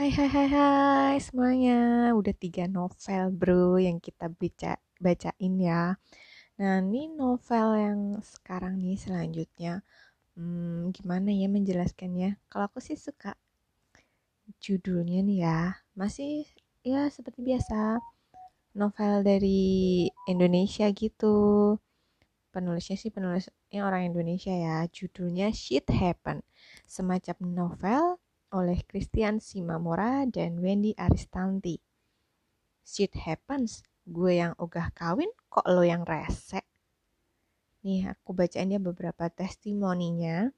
Hai hai hai hai semuanya. Udah tiga novel bro yang kita baca, bacain ya. Nah ini novel yang sekarang nih selanjutnya. Hmm, Gimana ya menjelaskannya? Kalau aku sih suka judulnya nih ya. Masih ya seperti biasa Novel dari Indonesia gitu. Penulisnya sih penulisnya orang Indonesia ya. Judulnya Shit Happen Semacam novel oleh Christian Simamora dan Wendy Aristanti. Shit happens, gue yang ogah kawin kok lo yang rese? Nih aku bacainnya beberapa testimoninya.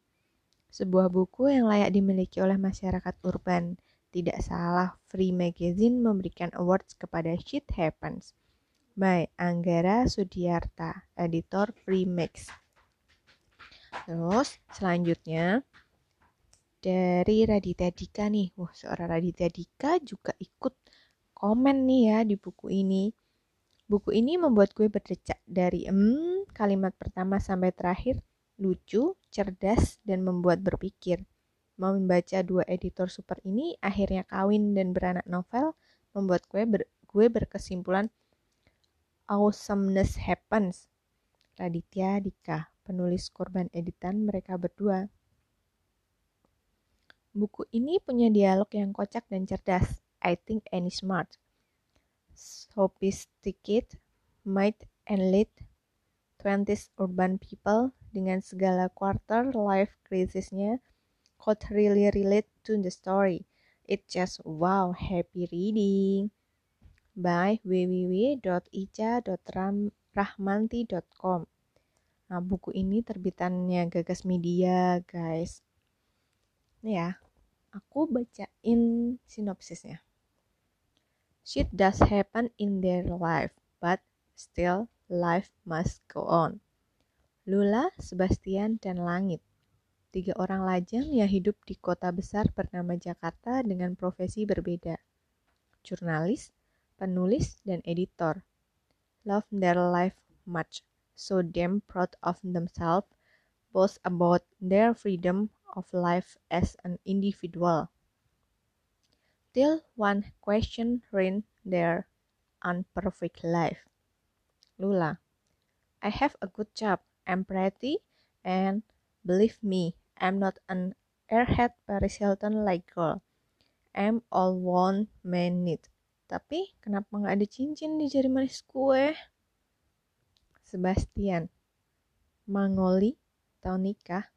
Sebuah buku yang layak dimiliki oleh masyarakat urban. Tidak salah, Free Magazine memberikan awards kepada Shit Happens by Anggara Sudiarta, editor Free Max. Terus selanjutnya dari Raditya Dika nih. Wah, seorang Raditya Dika juga ikut komen nih ya di buku ini. Buku ini membuat gue berdecak dari em kalimat pertama sampai terakhir lucu, cerdas, dan membuat berpikir. Mau membaca dua editor super ini akhirnya kawin dan beranak novel membuat gue ber, gue berkesimpulan awesomeness happens. Raditya Dika, penulis korban editan mereka berdua. Buku ini punya dialog yang kocak dan cerdas. I think any smart. Sophisticated, might and lit, 20s urban people dengan segala quarter life crisisnya could really relate to the story. It just wow, happy reading. By www.ica.rahmanti.com Nah, buku ini terbitannya Gagas Media, guys. Nih ya, aku bacain sinopsisnya. Shit does happen in their life, but still life must go on. Lula, Sebastian, dan Langit. Tiga orang lajang yang hidup di kota besar bernama Jakarta dengan profesi berbeda. Jurnalis, penulis, dan editor. Love their life much, so damn proud of themselves, boast about their freedom of life as an individual. Till one question ruined their unperfect life. Lula, I have a good job. I'm pretty, and believe me, I'm not an airhead Paris Hilton like girl. I'm all one man need. Tapi kenapa nggak ada cincin di jari manis gue? Sebastian, Mangoli, tahu nikah,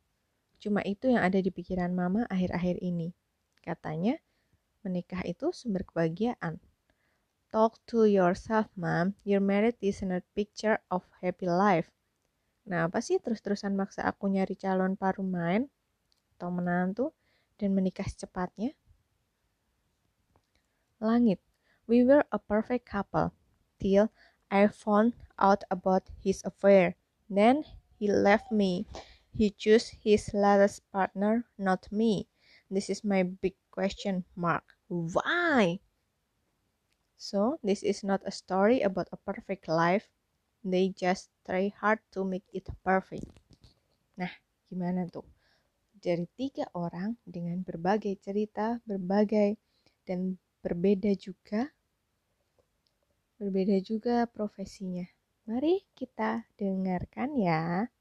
Cuma itu yang ada di pikiran mama akhir-akhir ini. Katanya, menikah itu sumber kebahagiaan. Talk to yourself, mom. Your married is not picture of happy life. Nah, apa sih terus-terusan maksa aku nyari calon paruh main atau menantu dan menikah secepatnya? Langit. We were a perfect couple till I found out about his affair. Then he left me. He chose his latest partner, not me. This is my big question mark. Why? So, this is not a story about a perfect life. They just try hard to make it perfect. Nah, gimana tuh? Dari tiga orang dengan berbagai cerita, berbagai dan berbeda juga berbeda juga profesinya. Mari kita dengarkan ya.